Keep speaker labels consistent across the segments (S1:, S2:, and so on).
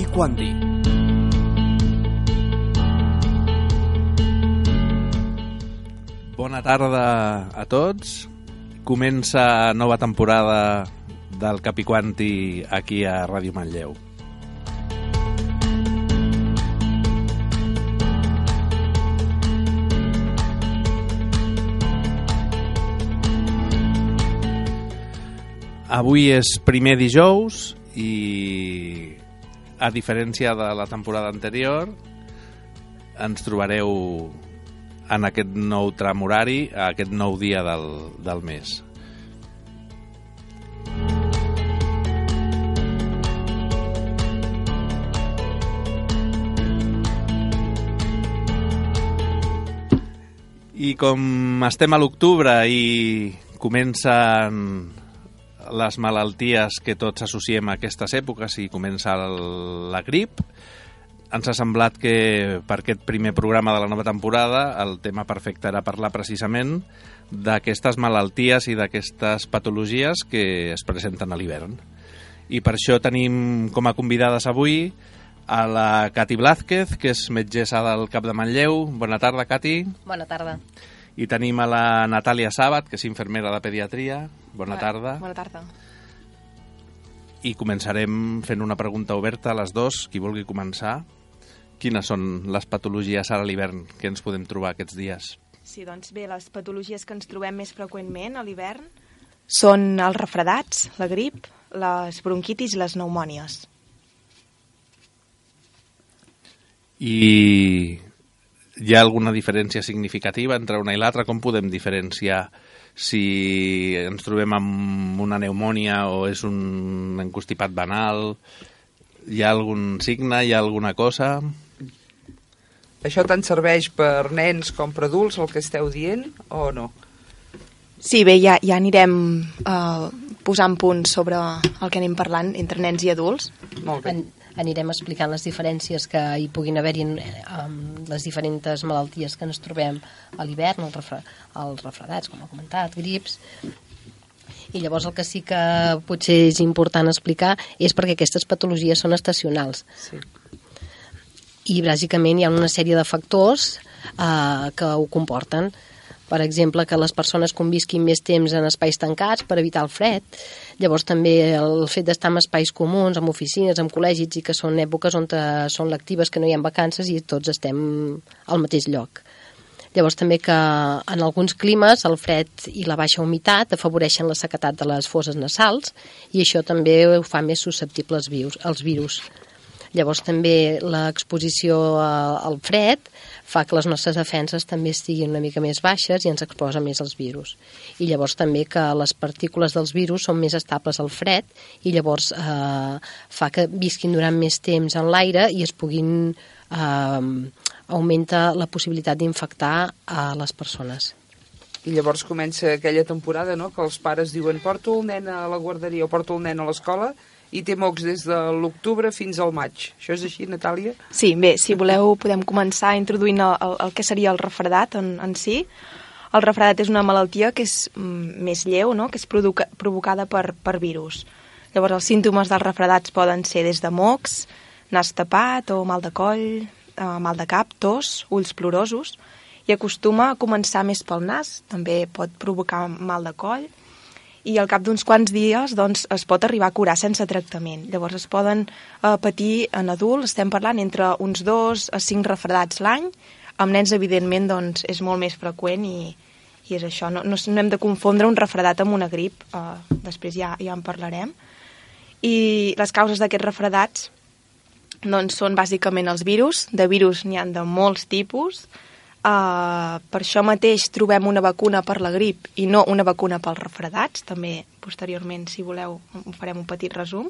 S1: i Quanti.
S2: Bona tarda a tots. Comença nova temporada del Capiquanti aquí a Ràdio Manlleu. Avui és primer dijous i a diferència de la temporada anterior ens trobareu en aquest nou tram horari, a aquest nou dia del, del mes. I com estem a l'octubre i comencen les malalties que tots associem a aquestes èpoques i comença el, la grip, ens ha semblat que per aquest primer programa de la nova temporada el tema perfecte era parlar precisament d'aquestes malalties i d'aquestes patologies que es presenten a l'hivern. I per això tenim com a convidades avui a la Cati Blázquez, que és metgessa del Cap de Manlleu. Bona tarda, Cati.
S3: Bona tarda.
S2: I tenim a la Natàlia Sàbat, que és infermera de pediatria. Bona tarda.
S3: Bona tarda.
S2: I començarem fent una pregunta oberta a les dos, qui vulgui començar. Quines són les patologies ara a l'hivern que ens podem trobar aquests dies?
S4: Sí, doncs bé, les patologies que ens trobem més freqüentment a l'hivern són els refredats, la grip, les bronquitis i les pneumònies.
S2: I hi ha alguna diferència significativa entre una i l'altra? Com podem diferenciar si ens trobem amb una pneumònia o és un encostipat banal? Hi ha algun signe? Hi ha alguna cosa?
S5: Això tant serveix per nens com per adults, el que esteu dient, o no?
S4: Sí, bé, ja, ja anirem uh, posant punts sobre el que anem parlant entre nens i adults.
S5: Molt bé.
S3: En, anirem explicant les diferències que hi puguin haver-hi amb les diferents malalties que ens trobem a l'hivern, els, refre, els refredats, com ha comentat, grips, i llavors el que sí que potser és important explicar és perquè aquestes patologies són estacionals.
S5: Sí.
S3: I bàsicament hi ha una sèrie de factors eh, que ho comporten. Per exemple, que les persones convisquin més temps en espais tancats per evitar el fred. Llavors també el fet d'estar en espais comuns, en oficines, en col·legis i que són èpoques on eh, són lectives, que no hi ha vacances i tots estem al mateix lloc. Llavors també que en alguns climes el fred i la baixa humitat afavoreixen la sequetat de les fosses nasals i això també ho fa més susceptible als virus. Llavors també l'exposició al fred fa que les nostres defenses també estiguin una mica més baixes i ens exposa més als virus. I llavors també que les partícules dels virus són més estables al fred i llavors eh, fa que visquin durant més temps en l'aire i es puguin eh, augmenta la possibilitat d'infectar a les persones.
S5: I llavors comença aquella temporada, no?, que els pares diuen porto el nen a la guarderia o porto el nen a l'escola i té mocs des de l'octubre fins al maig. Això és així, Natàlia?
S4: Sí, bé, si voleu podem començar introduint el, el, el que seria el refredat en, en si. El refredat és una malaltia que és mm, més lleu, no?, que és provoca, provocada per, per virus. Llavors els símptomes dels refredats poden ser des de mocs, nas tapat o mal de coll, eh, mal de cap, tos, ulls plorosos, i acostuma a començar més pel nas, també pot provocar mal de coll, i al cap d'uns quants dies doncs, es pot arribar a curar sense tractament. Llavors es poden eh, patir en adults, estem parlant entre uns dos a cinc refredats l'any, amb nens evidentment doncs, és molt més freqüent i, i és això, no, no, no hem de confondre un refredat amb una grip, eh, després ja, ja en parlarem. I les causes d'aquests refredats doncs són bàsicament els virus. De virus n'hi han de molts tipus. Uh, per això mateix trobem una vacuna per la grip i no una vacuna pels refredats. També, posteriorment, si voleu, farem un petit resum.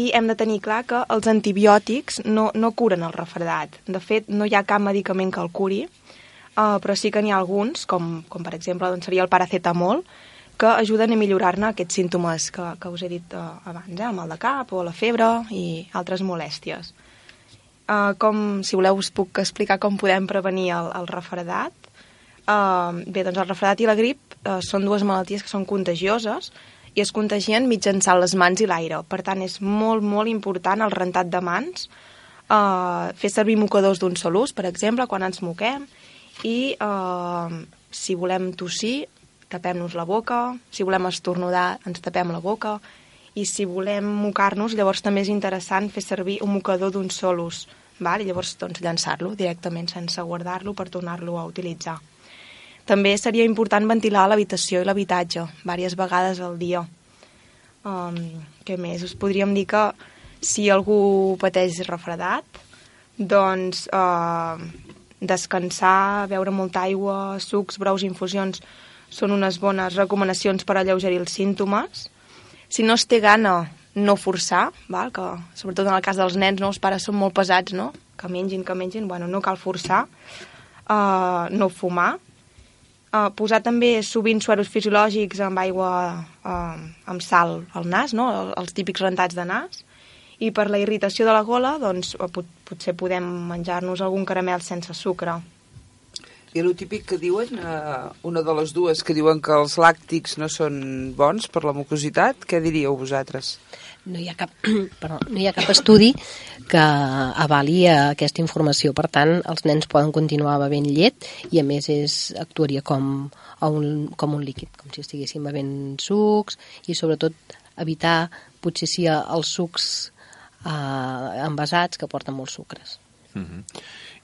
S4: I hem de tenir clar que els antibiòtics no, no curen el refredat. De fet, no hi ha cap medicament que el curi, uh, però sí que n'hi ha alguns, com, com per exemple doncs seria el paracetamol, que ajuden a millorar-ne aquests símptomes que, que us he dit uh, abans, eh? el mal de cap o la febre i altres molèsties. Uh, com, si voleu, us puc explicar com podem prevenir el, el refredat. Uh, bé, doncs el refredat i la grip uh, són dues malalties que són contagioses i es contagien mitjançant les mans i l'aire. Per tant, és molt, molt important el rentat de mans, eh, fer servir mocadors d'un sol ús, per exemple, quan ens moquem, i eh, si volem tossir, tapem-nos la boca, si volem estornudar, ens tapem la boca, i si volem mocar-nos, llavors també és interessant fer servir un mocador d'un sol ús, val? i llavors doncs, llançar-lo directament sense guardar-lo per tornar-lo a utilitzar. També seria important ventilar l'habitació i l'habitatge diverses vegades al dia. Um, què més? Us podríem dir que si algú pateix refredat, doncs uh, descansar, beure molta aigua, sucs, brous, infusions són unes bones recomanacions per alleugerir els símptomes. Si no es té gana, no forçar, val? que sobretot en el cas dels nens, no, els pares són molt pesats, no? que mengin, que mengin, bueno, no cal forçar, uh, no fumar, uh, posar també sovint sueros fisiològics amb aigua uh, amb sal al nas, no? els típics rentats de nas, i per la irritació de la gola, doncs, pot, potser podem menjar-nos algun caramel sense sucre.
S5: I el típic que diuen, eh, una de les dues que diuen que els làctics no són bons per la mucositat, què diríeu vosaltres?
S3: No hi ha cap, perdó, no hi ha cap estudi que avali aquesta informació. Per tant, els nens poden continuar bevent llet i, a més, és, actuaria com, un, com un líquid, com si estiguessin bevent sucs i, sobretot, evitar, potser sí, els sucs eh, envasats que porten molts sucres.
S2: Uh -huh.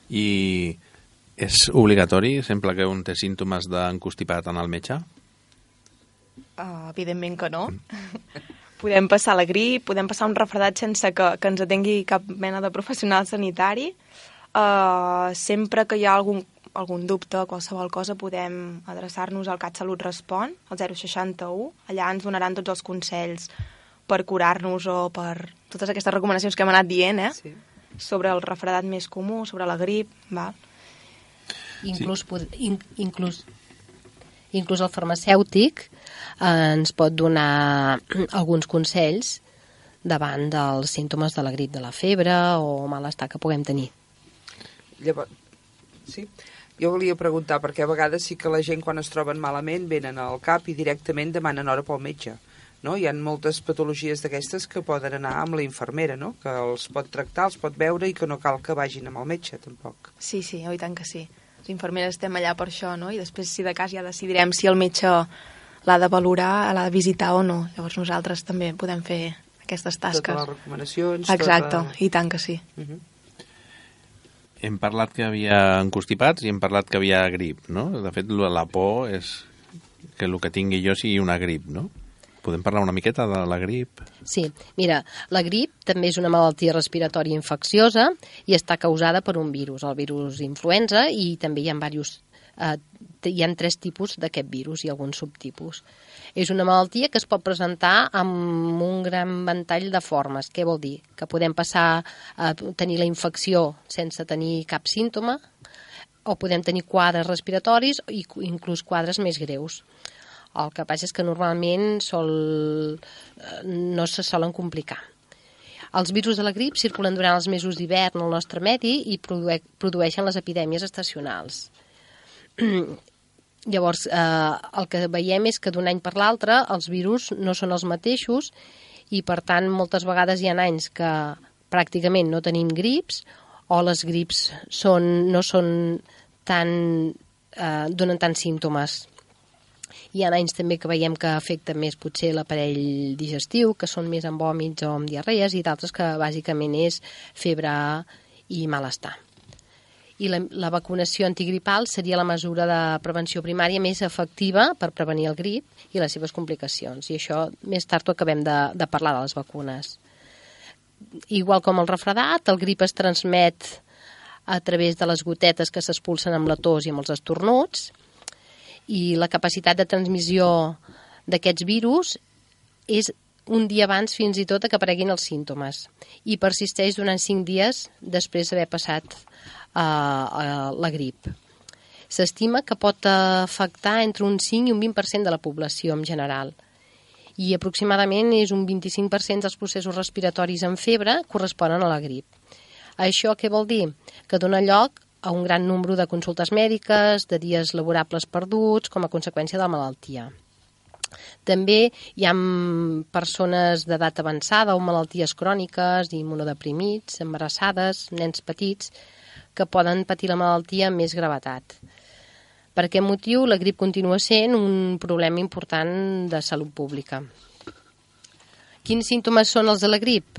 S2: I és obligatori, sempre que un té símptomes d'encostipat en el metge?
S4: Uh, evidentment que no. Mm. podem passar la grip, podem passar un refredat sense que, que ens atengui cap mena de professional sanitari. Uh, sempre que hi ha algun, algun dubte, qualsevol cosa, podem adreçar-nos al CatSalut Respon, al 061. Allà ens donaran tots els consells per curar-nos o per totes aquestes recomanacions que hem anat dient, eh? Sí. Sobre el refredat més comú, sobre la grip, val?
S3: Inclús, sí. in, inclús, inclús el farmacèutic ens pot donar alguns consells davant dels símptomes de la grip de la febre o malestar que puguem tenir.
S5: Llavors, sí? Jo volia preguntar, perquè a vegades sí que la gent quan es troben malament venen al CAP i directament demanen hora pel metge no? Hi ha moltes patologies d'aquestes que poden anar amb la infermera, no? que els pot tractar, els pot veure i que no cal que vagin amb el metge, tampoc.
S4: Sí, sí, oi tant que sí. Les infermeres estem allà per això, no? I després, si de cas, ja decidirem si el metge l'ha de valorar, l'ha de visitar o no. Llavors nosaltres també podem fer aquestes tasques.
S5: Totes les recomanacions.
S4: Exacte,
S5: tota...
S4: i tant que sí. Uh
S2: mhm. -huh. Hem parlat que havia encostipats i hem parlat que havia grip, no? De fet, la por és que el que tingui jo sigui una grip, no? Podem parlar una miqueta de la grip?
S3: Sí, mira, la grip també és una malaltia respiratòria infecciosa i està causada per un virus, el virus influenza, i també hi ha diversos eh, hi ha tres tipus d'aquest virus i alguns subtipus. És una malaltia que es pot presentar amb un gran ventall de formes. Què vol dir? Que podem passar a tenir la infecció sense tenir cap símptoma, o podem tenir quadres respiratoris i inclús quadres més greus. El que passa és que normalment sol, eh, no se solen complicar. Els virus de la grip circulen durant els mesos d'hivern al nostre medi i produe produeixen les epidèmies estacionals. Llavors, eh, el que veiem és que d'un any per l'altre els virus no són els mateixos i, per tant, moltes vegades hi ha anys que pràcticament no tenim grips o les grips són, no són tan, eh, donen tants símptomes hi ha anys també que veiem que afecta més potser l'aparell digestiu, que són més amb vòmits o amb diarrees, i d'altres que bàsicament és febre i malestar. I la, la vacunació antigripal seria la mesura de prevenció primària més efectiva per prevenir el grip i les seves complicacions. I això més tard ho acabem de, de parlar de les vacunes. Igual com el refredat, el grip es transmet a través de les gotetes que s'expulsen amb la tos i amb els estornuts, i la capacitat de transmissió d'aquests virus és un dia abans fins i tot que apareguin els símptomes i persisteix durant 5 dies després d'haver passat uh, la grip. S'estima que pot afectar entre un 5 i un 20% de la població en general i aproximadament és un 25% dels processos respiratoris en febre corresponen a la grip. Això què vol dir? Que dona lloc a un gran nombre de consultes mèdiques, de dies laborables perduts, com a conseqüència de la malaltia. També hi ha persones d'edat avançada o malalties cròniques, immunodeprimits, embarassades, nens petits, que poden patir la malaltia amb més gravetat. Per aquest motiu, la grip continua sent un problema important de salut pública. Quins símptomes són els de la grip?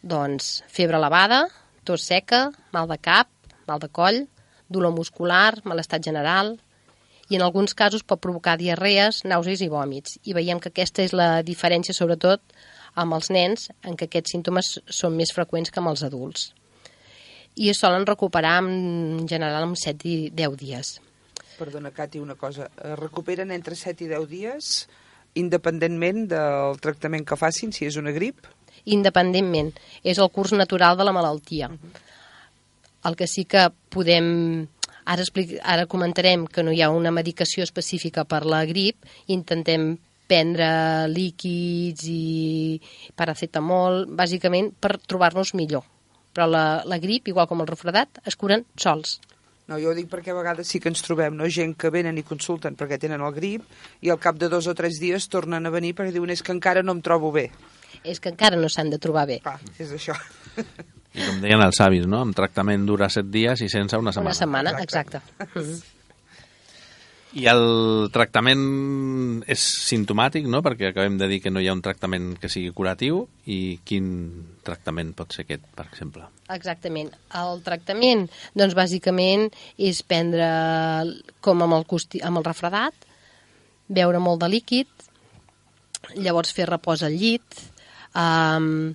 S3: Doncs febre elevada, tos seca, mal de cap, mal de coll, dolor muscular, malestat general, i en alguns casos pot provocar diarrees, nàusees i vòmits. I veiem que aquesta és la diferència, sobretot, amb els nens, en què aquests símptomes són més freqüents que amb els adults. I es solen recuperar en general en 7 i 10 dies.
S5: Perdona, Cati, una cosa. Es recuperen entre 7 i 10 dies independentment del tractament que facin, si és una grip?
S3: Independentment. És el curs natural de la malaltia. Uh -huh. El que sí que podem Ara, explic, ara comentarem que no hi ha una medicació específica per la grip, intentem prendre líquids i paracetamol, bàsicament per trobar-nos millor. Però la, la grip, igual com el refredat, es curen sols.
S5: No, jo ho dic perquè a vegades sí que ens trobem no? gent que venen i consulten perquè tenen el grip i al cap de dos o tres dies tornen a venir perquè diuen és que encara no em trobo bé.
S3: És que encara no s'han de trobar bé.
S5: Ah, és això.
S2: I com deien els avis, no? Amb tractament dura set dies i sense una setmana.
S3: Una setmana, exacte. exacte.
S2: I el tractament és simptomàtic, no? Perquè acabem de dir que no hi ha un tractament que sigui curatiu. I quin tractament pot ser aquest, per exemple?
S3: Exactament. El tractament, doncs, bàsicament, és prendre, com amb el, costi, amb el refredat, beure molt de líquid, llavors fer repòs al llit, um,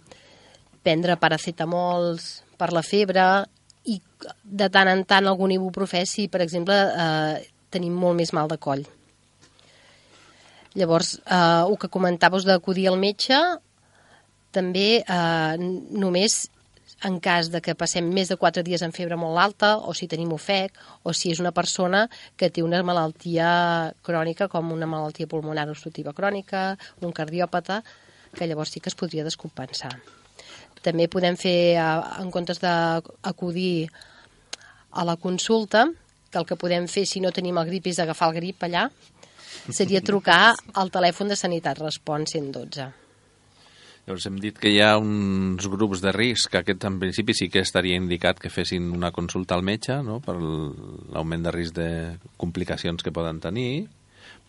S3: prendre paracetamols per la febre i de tant en tant algun ibuprofè si, per exemple, eh, tenim molt més mal de coll. Llavors, eh, el que comentaves d'acudir al metge, també eh, només en cas de que passem més de 4 dies en febre molt alta, o si tenim ofec, o si és una persona que té una malaltia crònica, com una malaltia pulmonar obstructiva crònica, un cardiòpata, que llavors sí que es podria descompensar. També podem fer, en comptes d'acudir a la consulta, que el que podem fer si no tenim el grip és agafar el grip allà, seria trucar al telèfon de Sanitat Respon 112.
S2: Llavors hem dit que hi ha uns grups de risc, que aquest en principi sí que estaria indicat que fessin una consulta al metge no? per l'augment de risc de complicacions que poden tenir,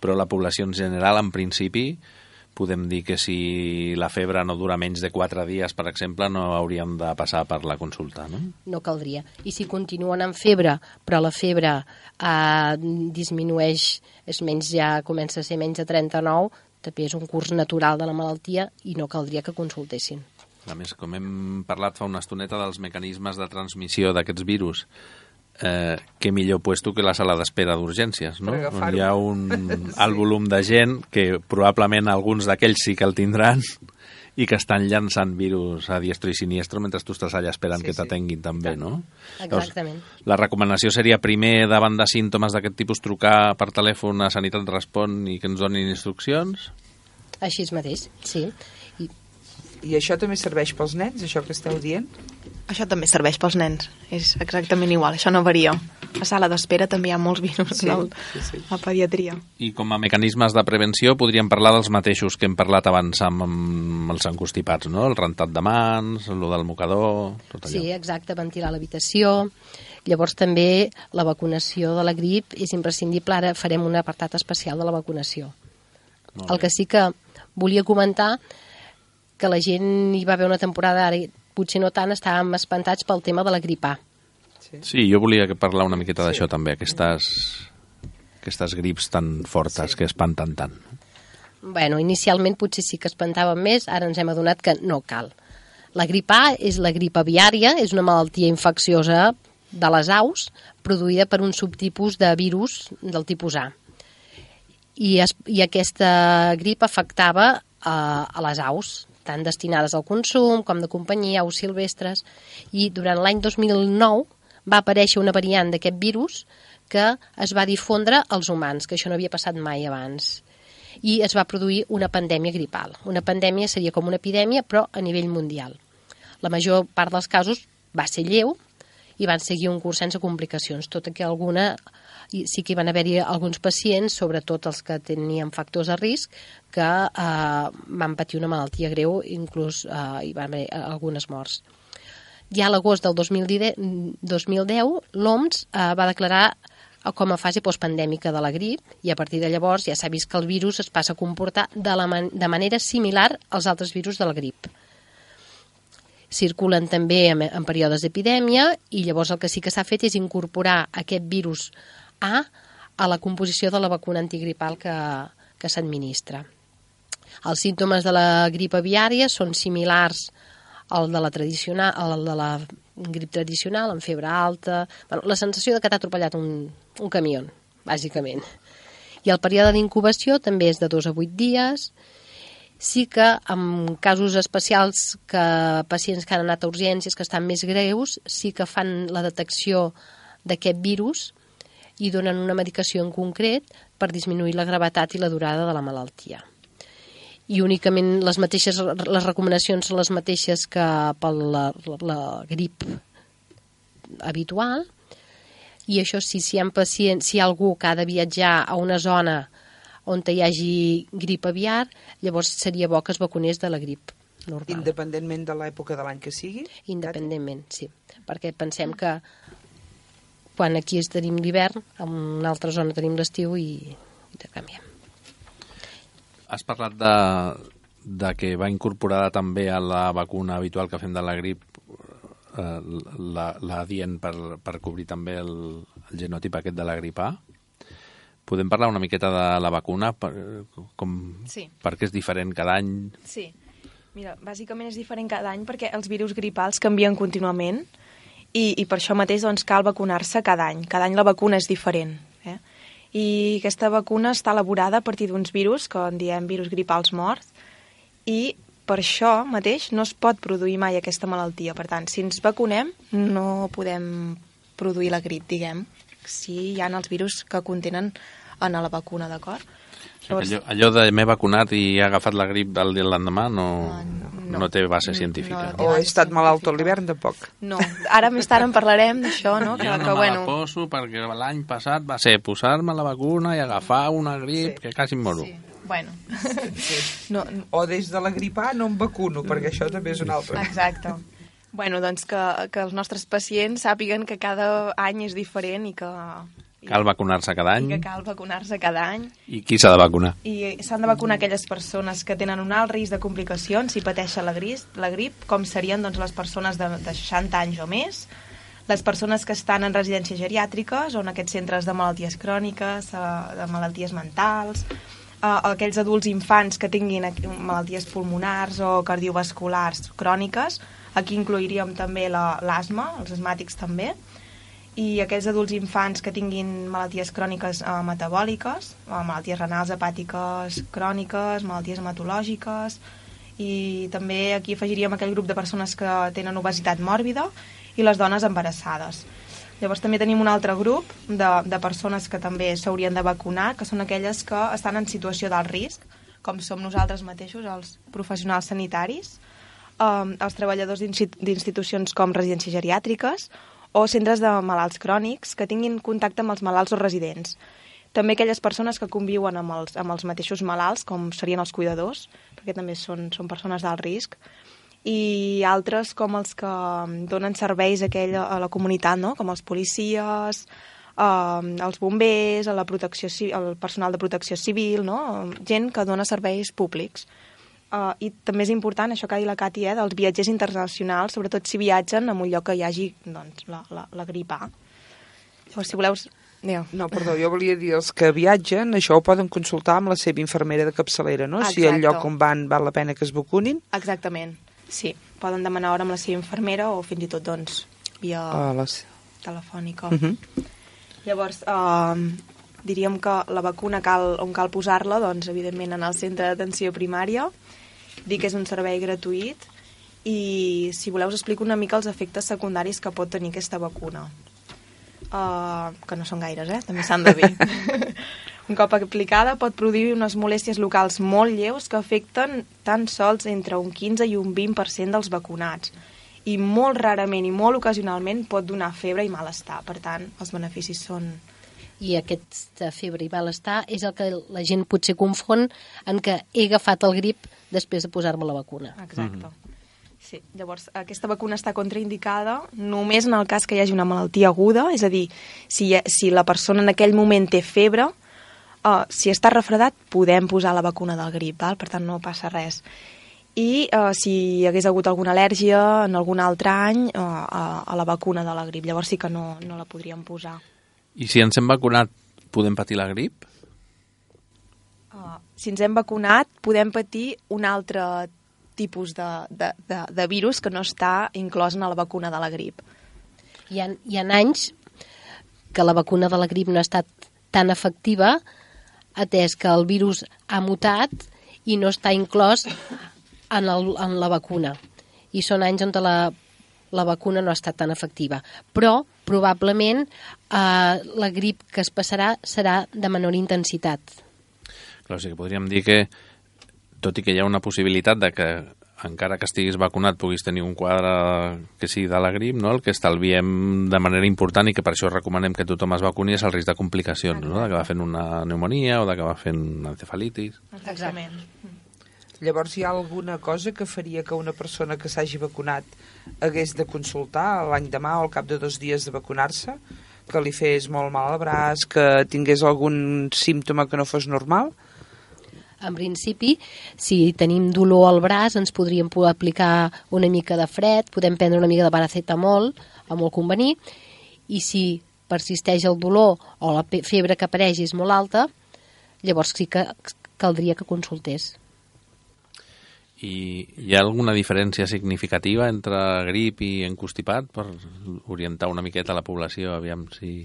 S2: però la població en general en principi podem dir que si la febre no dura menys de 4 dies, per exemple, no hauríem de passar per la consulta, no?
S3: No caldria. I si continuen amb febre, però la febre eh, disminueix, és menys ja comença a ser menys de 39, també és un curs natural de la malaltia i no caldria que consultessin.
S2: A més, com hem parlat fa una estoneta dels mecanismes de transmissió d'aquests virus, eh, que millor puesto que la sala d'espera d'urgències, no? On hi ha un alt volum de gent que probablement alguns d'aquells sí que el tindran i que estan llançant virus a diestro i siniestro mentre tu estàs allà esperant sí, que t'atenguin sí. també, no?
S3: Exactament.
S2: Llavors, la recomanació seria primer, davant de símptomes d'aquest tipus, trucar per telèfon a Sanitat Respon i que ens donin instruccions?
S3: Així mateix, sí.
S5: I, això també serveix pels nens, això que esteu dient?
S4: Això també serveix pels nens, és exactament igual, això no varia. A sala d'espera també hi ha molts virus sí, el, sí, sí. a pediatria.
S2: I com a mecanismes de prevenció podríem parlar dels mateixos que hem parlat abans amb, amb els encostipats, no? El rentat de mans, el del mocador, tot allò.
S3: Sí, exacte, ventilar l'habitació. Llavors també la vacunació de la grip és imprescindible. Ara farem un apartat especial de la vacunació. El que sí que volia comentar que la gent hi va haver una temporada ara potser no tant estàvem espantats pel tema de la gripa.
S2: Sí, sí jo volia parlar una miqueta sí. d'això també, aquestes, aquestes grips tan fortes sí. que espanten tant.
S3: Bueno, inicialment potser sí que espantàvem més, ara ens hem adonat que no cal. La grip A és la grip aviària, és una malaltia infecciosa de les aus produïda per un subtipus de virus del tipus A. I, es, i aquesta grip afectava a, a les aus, tant destinades al consum com de companyia, aus silvestres, i durant l'any 2009 va aparèixer una variant d'aquest virus que es va difondre als humans, que això no havia passat mai abans. I es va produir una pandèmia gripal. Una pandèmia seria com una epidèmia, però a nivell mundial. La major part dels casos va ser lleu i van seguir un curs sense complicacions, tot i que alguna i sí que hi van haver-hi alguns pacients, sobretot els que tenien factors de risc, que eh, van patir una malaltia greu, inclús eh, hi van haver algunes morts. Ja a l'agost del 2010, 2010 l'OMS eh, va declarar com a fase postpandèmica de la grip i a partir de llavors ja s'ha vist que el virus es passa a comportar de, la man de manera similar als altres virus de la grip. Circulen també en, en períodes d'epidèmia i llavors el que sí que s'ha fet és incorporar aquest virus A a la composició de la vacuna antigripal que, que s'administra. Els símptomes de la grip aviària són similars al de la tradicional, al de la grip tradicional, amb febre alta... Bueno, la sensació de que t'ha atropellat un, un camió, bàsicament. I el període d'incubació també és de 2 a 8 dies. Sí que en casos especials que pacients que han anat a urgències que estan més greus, sí que fan la detecció d'aquest virus i donen una medicació en concret per disminuir la gravetat i la durada de la malaltia i únicament les mateixes les recomanacions són les mateixes que per la, la, la grip habitual i això sí, si hi ha pacients, si hi ha algú que ha de viatjar a una zona on hi hagi grip aviar, llavors seria bo que es vacunés de la grip normal.
S5: Independentment de l'època de l'any que sigui?
S3: Independentment, sí. Perquè pensem que quan aquí tenim l'hivern, en una altra zona tenim l'estiu i intercanviem.
S2: Has parlat de, de que va incorporada també a la vacuna habitual que fem de la grip eh, l'adient per, per cobrir també el, el genotip aquest de la grip A. Podem parlar una miqueta de la vacuna? Per, com,
S4: sí.
S2: Per què és diferent cada any?
S4: Sí. Mira, bàsicament és diferent cada any perquè els virus gripals canvien contínuament i, i per això mateix doncs, cal vacunar-se cada any. Cada any la vacuna és diferent. Eh? I aquesta vacuna està elaborada a partir d'uns virus, que en diem virus gripals morts, i per això mateix no es pot produir mai aquesta malaltia. Per tant, si ens vacunem, no podem produir la grip, diguem, si hi ha els virus que contenen en la vacuna, d'acord?
S2: Llavors... Allò, allò de m'he vacunat i he agafat la grip el dia l'endemà no, no, no, no té base científica.
S5: No, o he estat malalt tot l'hivern, tampoc.
S4: No, ara més tard en parlarem d'això, no?
S2: Que, jo no que, me bueno... la poso perquè l'any passat va ser posar-me la vacuna i agafar una grip sí. que quasi em moro. Sí
S4: bueno...
S5: Sí. No, o des de la gripa no em vacuno, perquè això també és un altre.
S4: Exacte. Bueno, doncs que, que els nostres pacients sàpiguen que cada any és diferent i que...
S2: Cal vacunar-se cada any.
S4: I que cal vacunar-se cada any.
S2: I qui s'ha de vacunar?
S4: I s'han de vacunar aquelles persones que tenen un alt risc de complicacions si pateixen la grip, la grip com serien doncs, les persones de, de 60 anys o més, les persones que estan en residències geriàtriques o en aquests centres de malalties cròniques, eh, de malalties mentals, uh, aquells adults infants que tinguin malalties pulmonars o cardiovasculars cròniques, aquí incluiríem també l'asma, la, els asmàtics també, i aquells adults infants que tinguin malalties cròniques uh, metabòliques, uh, malalties renals hepàtiques cròniques, malalties hematològiques, i també aquí afegiríem aquell grup de persones que tenen obesitat mòrbida i les dones embarassades. Llavors també tenim un altre grup de, de persones que també s'haurien de vacunar, que són aquelles que estan en situació d'alt risc, com som nosaltres mateixos, els professionals sanitaris, um, els treballadors d'institucions com residències geriàtriques o centres de malalts crònics que tinguin contacte amb els malalts o residents. També aquelles persones que conviuen amb els, amb els mateixos malalts, com serien els cuidadors, perquè també són, són persones d'alt risc, i altres com els que mm, donen serveis a, aquell, a la comunitat, no? com els policies, eh, els bombers, a la protecció, el personal de protecció civil, no? gent que dona serveis públics. Uh, I també és important, això que ha dit la Cati, eh, dels viatgers internacionals, sobretot si viatgen a un lloc que hi hagi doncs, la, la, la grip A. Llavors, si voleu... Digueu.
S5: No, perdó, jo volia dir, els que viatgen, això ho poden consultar amb la seva infermera de capçalera, no? Exacte. Si el lloc on van val la pena que es vacunin.
S4: Exactament. Sí, poden demanar hora amb la seva infermera o fins i tot, doncs, via
S5: ah, les...
S4: telefònica.
S5: Uh mhm. -huh.
S4: Llavors, eh, diríem que la vacuna cal, on cal posar-la, doncs, evidentment, en el centre d'atenció primària. Dic que és un servei gratuït i, si voleu, us explico una mica els efectes secundaris que pot tenir aquesta vacuna. Uh, que no són gaires, eh? També s'han de dir. Un cop aplicada pot produir unes molèsties locals molt lleus que afecten tan sols entre un 15 i un 20% dels vacunats i molt rarament i molt ocasionalment pot donar febre i malestar. Per tant, els beneficis són...
S3: I aquesta febre i malestar és el que la gent potser confon en que he agafat el grip després de posar-me la vacuna.
S4: Exacte. Mm -hmm. Sí, llavors aquesta vacuna està contraindicada només en el cas que hi hagi una malaltia aguda, és a dir, si, si la persona en aquell moment té febre, uh, si està refredat podem posar la vacuna del grip, val? per tant no passa res i uh, si hi hagués hagut alguna al·lèrgia en algun altre any uh, a, a la vacuna de la grip. Llavors sí que no, no la podríem posar.
S2: I si ens hem vacunat, podem patir la grip?
S4: Uh, si ens hem vacunat, podem patir un altre tipus de, de, de, de virus que no està inclòs en la vacuna de la grip.
S3: Hi ha, hi ha anys que la vacuna de la grip no ha estat tan efectiva atès que el virus ha mutat i no està inclòs en, el, en la vacuna. I són anys on la, la vacuna no ha estat tan efectiva. Però, probablement, eh, la grip que es passarà serà de menor intensitat.
S2: Clar, o sigui, podríem dir que, tot i que hi ha una possibilitat de que encara que estiguis vacunat puguis tenir un quadre que sigui de la grip, no? el que estalviem de manera important i que per això recomanem que tothom es vacuni és el risc de complicacions, no? que va fent una pneumonia o de que va fent encefalitis.
S4: Exactament.
S5: Llavors hi ha alguna cosa que faria que una persona que s'hagi vacunat hagués de consultar l'any demà o al cap de dos dies de vacunar-se? Que li fes molt mal al braç, que tingués algun símptoma que no fos normal?
S3: En principi, si tenim dolor al braç, ens podríem aplicar una mica de fred, podem prendre una mica de paracetamol, a molt convenir, i si persisteix el dolor o la febre que apareix és molt alta, llavors sí que caldria que consultés.
S2: I hi ha alguna diferència significativa entre grip i encostipat per orientar una miqueta la població, aviam si...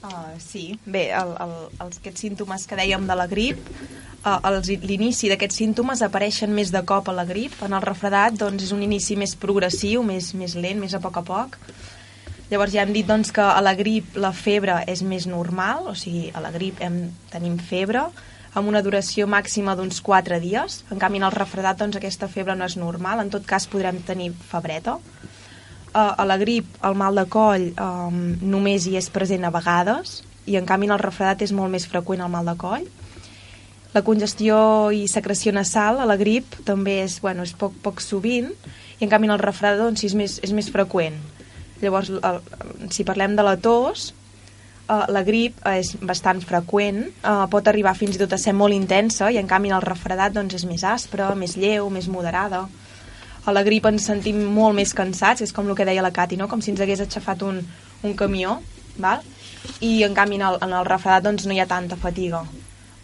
S4: Uh, sí, bé, el, el, els, aquests símptomes que dèiem de la grip, uh, l'inici d'aquests símptomes apareixen més de cop a la grip. En el refredat doncs, és un inici més progressiu, més, més lent, més a poc a poc. Llavors ja hem dit doncs, que a la grip la febre és més normal, o sigui, a la grip hem, tenim febre, amb una duració màxima d'uns 4 dies. En canvi, en el refredat, doncs, aquesta febre no és normal. En tot cas, podrem tenir febreta. Uh, a la grip, el mal de coll um, només hi és present a vegades i, en canvi, en el refredat és molt més freqüent el mal de coll. La congestió i secreció nasal a la grip també és, bueno, és poc, poc sovint i, en canvi, en el refredat doncs, és, més, és més freqüent. Llavors, el, si parlem de la tos, uh, la grip és bastant freqüent, uh, pot arribar fins i tot a ser molt intensa i en canvi el refredat doncs, és més aspre, més lleu, més moderada. A la grip ens sentim molt més cansats, és com el que deia la Cati, no? com si ens hagués aixafat un, un camió, val? i en canvi en el, en el refredat doncs, no hi ha tanta fatiga.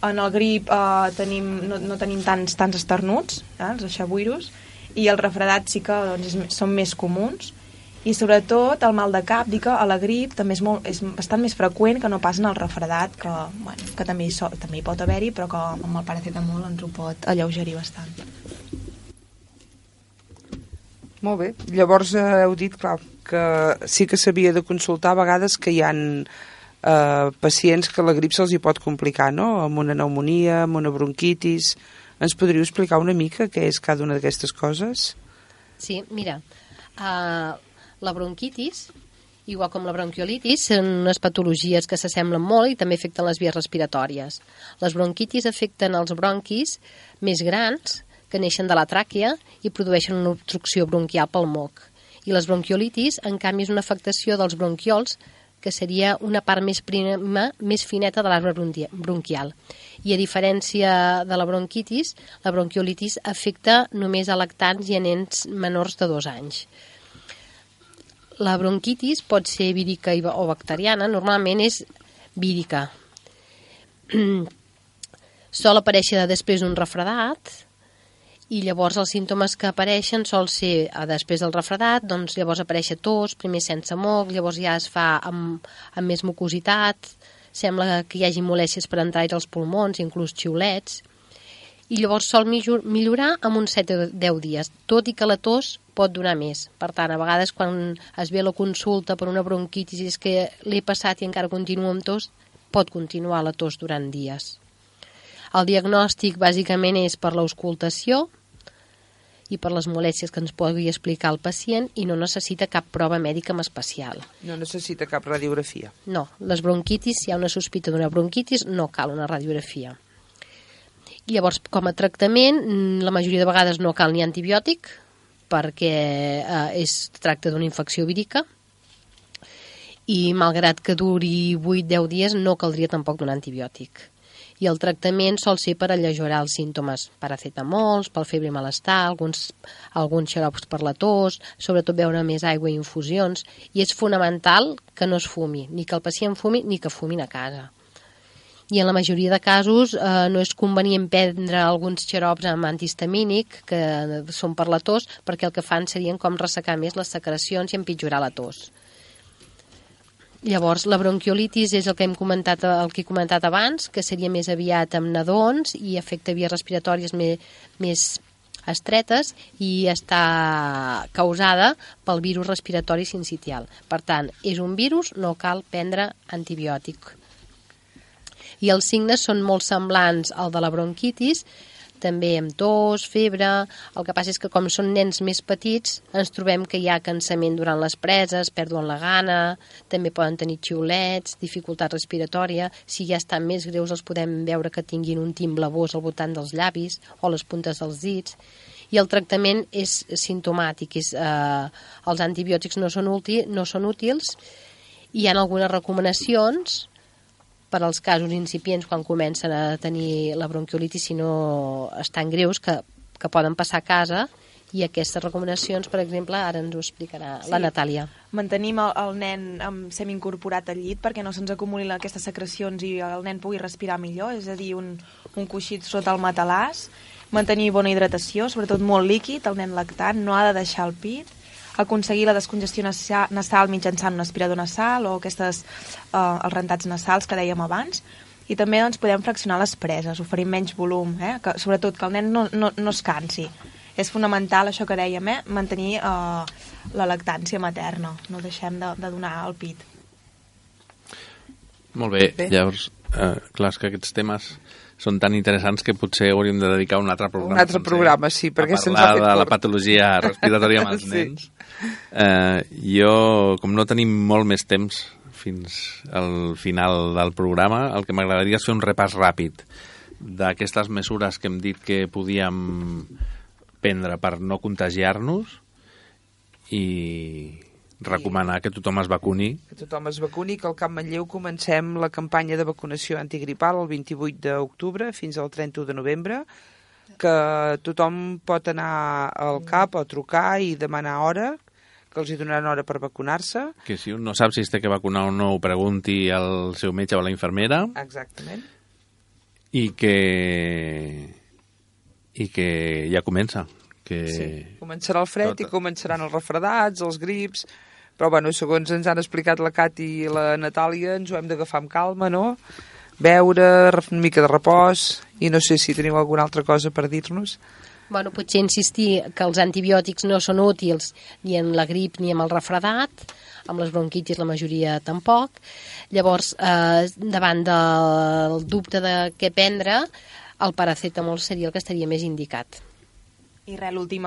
S4: En el grip eh, tenim, no, no tenim tants, tants esternuts, eh, els aixabuiros, i el refredat sí que doncs, és, són més comuns, i sobretot el mal de cap, dic que a la grip també és, molt, és bastant més freqüent que no pas en el refredat, que, bueno, que també, hi so, també hi pot haver-hi, però que amb el paracetamol ens ho pot alleugerir bastant.
S5: Molt bé. Llavors eh, heu dit, clar, que sí que s'havia de consultar a vegades que hi han eh, pacients que la grip se'ls hi pot complicar, no? Amb una pneumonia, amb una bronquitis... Ens podríeu explicar una mica què és cada una d'aquestes coses?
S3: Sí, mira, uh, la bronquitis, igual com la bronquiolitis, són unes patologies que s'assemblen molt i també afecten les vies respiratòries. Les bronquitis afecten els bronquis més grans, que neixen de la tràquea i produeixen una obstrucció bronquial pel moc. I les bronquiolitis, en canvi, és una afectació dels bronquiols, que seria una part més prima, més fineta de l'arbre bronquial. I a diferència de la bronquitis, la bronquiolitis afecta només a lactants i a nens menors de dos anys. La bronquitis pot ser vírica o bacteriana, normalment és vírica. Sol aparèixer després d'un refredat i llavors els símptomes que apareixen sol ser a després del refredat, doncs llavors apareix tos, primer sense moc, llavors ja es fa amb, amb més mucositat, sembla que hi hagi molèsties per entrar als pulmons, inclús xiulets, i llavors sol millorar amb uns 7 o 10 dies, tot i que la tos pot durar més. Per tant, a vegades quan es ve la consulta per una bronquitis i és que l'he passat i encara continuo amb tos, pot continuar la tos durant dies. El diagnòstic bàsicament és per l'auscultació i per les molèsties que ens pugui explicar el pacient i no necessita cap prova mèdica en especial.
S5: No necessita cap radiografia.
S3: No, les bronquitis, si hi ha una sospita d'una bronquitis, no cal una radiografia. Llavors, com a tractament, mm, la majoria de vegades no cal ni antibiòtic, perquè eh, es tracta d'una infecció vírica, i malgrat que duri 8-10 dies no caldria tampoc donar antibiòtic. I el tractament sol ser per allejorar els símptomes, paracetamols, pel febre i malestar, alguns, alguns xarops per la tos, sobretot beure més aigua i infusions, i és fonamental que no es fumi, ni que el pacient fumi ni que fumin a casa. I en la majoria de casos eh, no és convenient prendre alguns xarops amb antihistamínic, que són per la tos, perquè el que fan serien com ressecar més les secrecions i empitjorar la tos. Llavors, la bronquiolitis és el que hem comentat, el que he comentat abans, que seria més aviat amb nadons i afecta vies respiratòries més, més estretes i està causada pel virus respiratori sincitial. Per tant, és un virus, no cal prendre antibiòtic. I els signes són molt semblants al de la bronquitis, també amb tos, febre... El que passa és que com són nens més petits ens trobem que hi ha cansament durant les preses, perden la gana, també poden tenir xiulets, dificultat respiratòria... Si ja estan més greus els podem veure que tinguin un tim blavós al voltant dels llavis o les puntes dels dits. I el tractament és sintomàtic. És, eh, els antibiòtics no són, útil, no són útils. Hi ha algunes recomanacions per als casos incipients quan comencen a tenir la bronquiolitis si no estan greus que, que poden passar a casa i aquestes recomanacions, per exemple, ara ens ho explicarà sí. la Natàlia.
S4: Mantenim el, el nen amb semi-incorporat al llit perquè no se'ns acumulin aquestes secrecions i el nen pugui respirar millor, és a dir, un, un coixit sota el matalàs, mantenir bona hidratació, sobretot molt líquid, el nen lactant no ha de deixar el pit, aconseguir la descongestió nasal mitjançant un aspirador nasal o aquestes, eh, els rentats nasals que dèiem abans, i també doncs, podem fraccionar les preses, oferir menys volum, eh? que, sobretot que el nen no, no, no es cansi. És fonamental això que dèiem, eh? mantenir eh, la lactància materna, no deixem de, de donar el pit.
S2: Molt bé, bé. llavors, eh, clar, és que aquests temes són tan interessants que potser hauríem de dedicar un altre programa.
S5: Un altre programa, sí, perquè
S2: se'ns ha fet de la patologia respiratòria amb els sí. nens. Eh, jo, com no tenim molt més temps fins al final del programa, el que m'agradaria és fer un repàs ràpid d'aquestes mesures que hem dit que podíem prendre per no contagiar-nos i recomanar que tothom es vacuni.
S5: Que tothom es vacuni, que al Camp Manlleu comencem la campanya de vacunació antigripal el 28 d'octubre fins al 31 de novembre, que tothom pot anar al CAP o trucar i demanar hora, que els hi donaran hora per vacunar-se.
S2: Que si un no sap si es té que vacunar o no, ho pregunti al seu metge o a la infermera.
S5: Exactament.
S2: I que... i que ja comença que... Sí,
S5: començarà el fred tot... i començaran els refredats, els grips, però bueno, segons ens han explicat la Cati i la Natàlia, ens ho hem d'agafar amb calma, no? Beure, una mica de repòs, i no sé si teniu alguna altra cosa per dir-nos.
S3: Bueno, potser insistir que els antibiòtics no són útils ni en la grip ni en el refredat, amb les bronquitis la majoria tampoc. Llavors, eh, davant del dubte de què prendre, el paracetamol seria el que estaria més indicat.
S4: I res, l'últim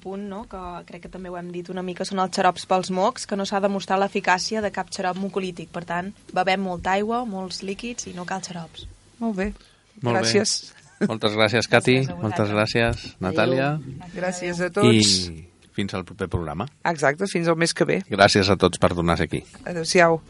S4: punt, no? que crec que també ho hem dit una mica, són els xarops pels mocs, que no s'ha demostrat l'eficàcia de cap xarop mucolític. Per tant, bevem molta aigua, molts líquids i no cal xarops.
S5: Molt bé.
S2: Molt
S5: gràcies.
S2: Bé. Moltes gràcies, Cati. Gràcies Moltes gràcies, Natàlia.
S5: Gràcies a tots.
S2: I fins al proper programa.
S5: Exacte, fins al mes que ve.
S2: Gràcies a tots per donar-se aquí.
S5: Adéu-siau.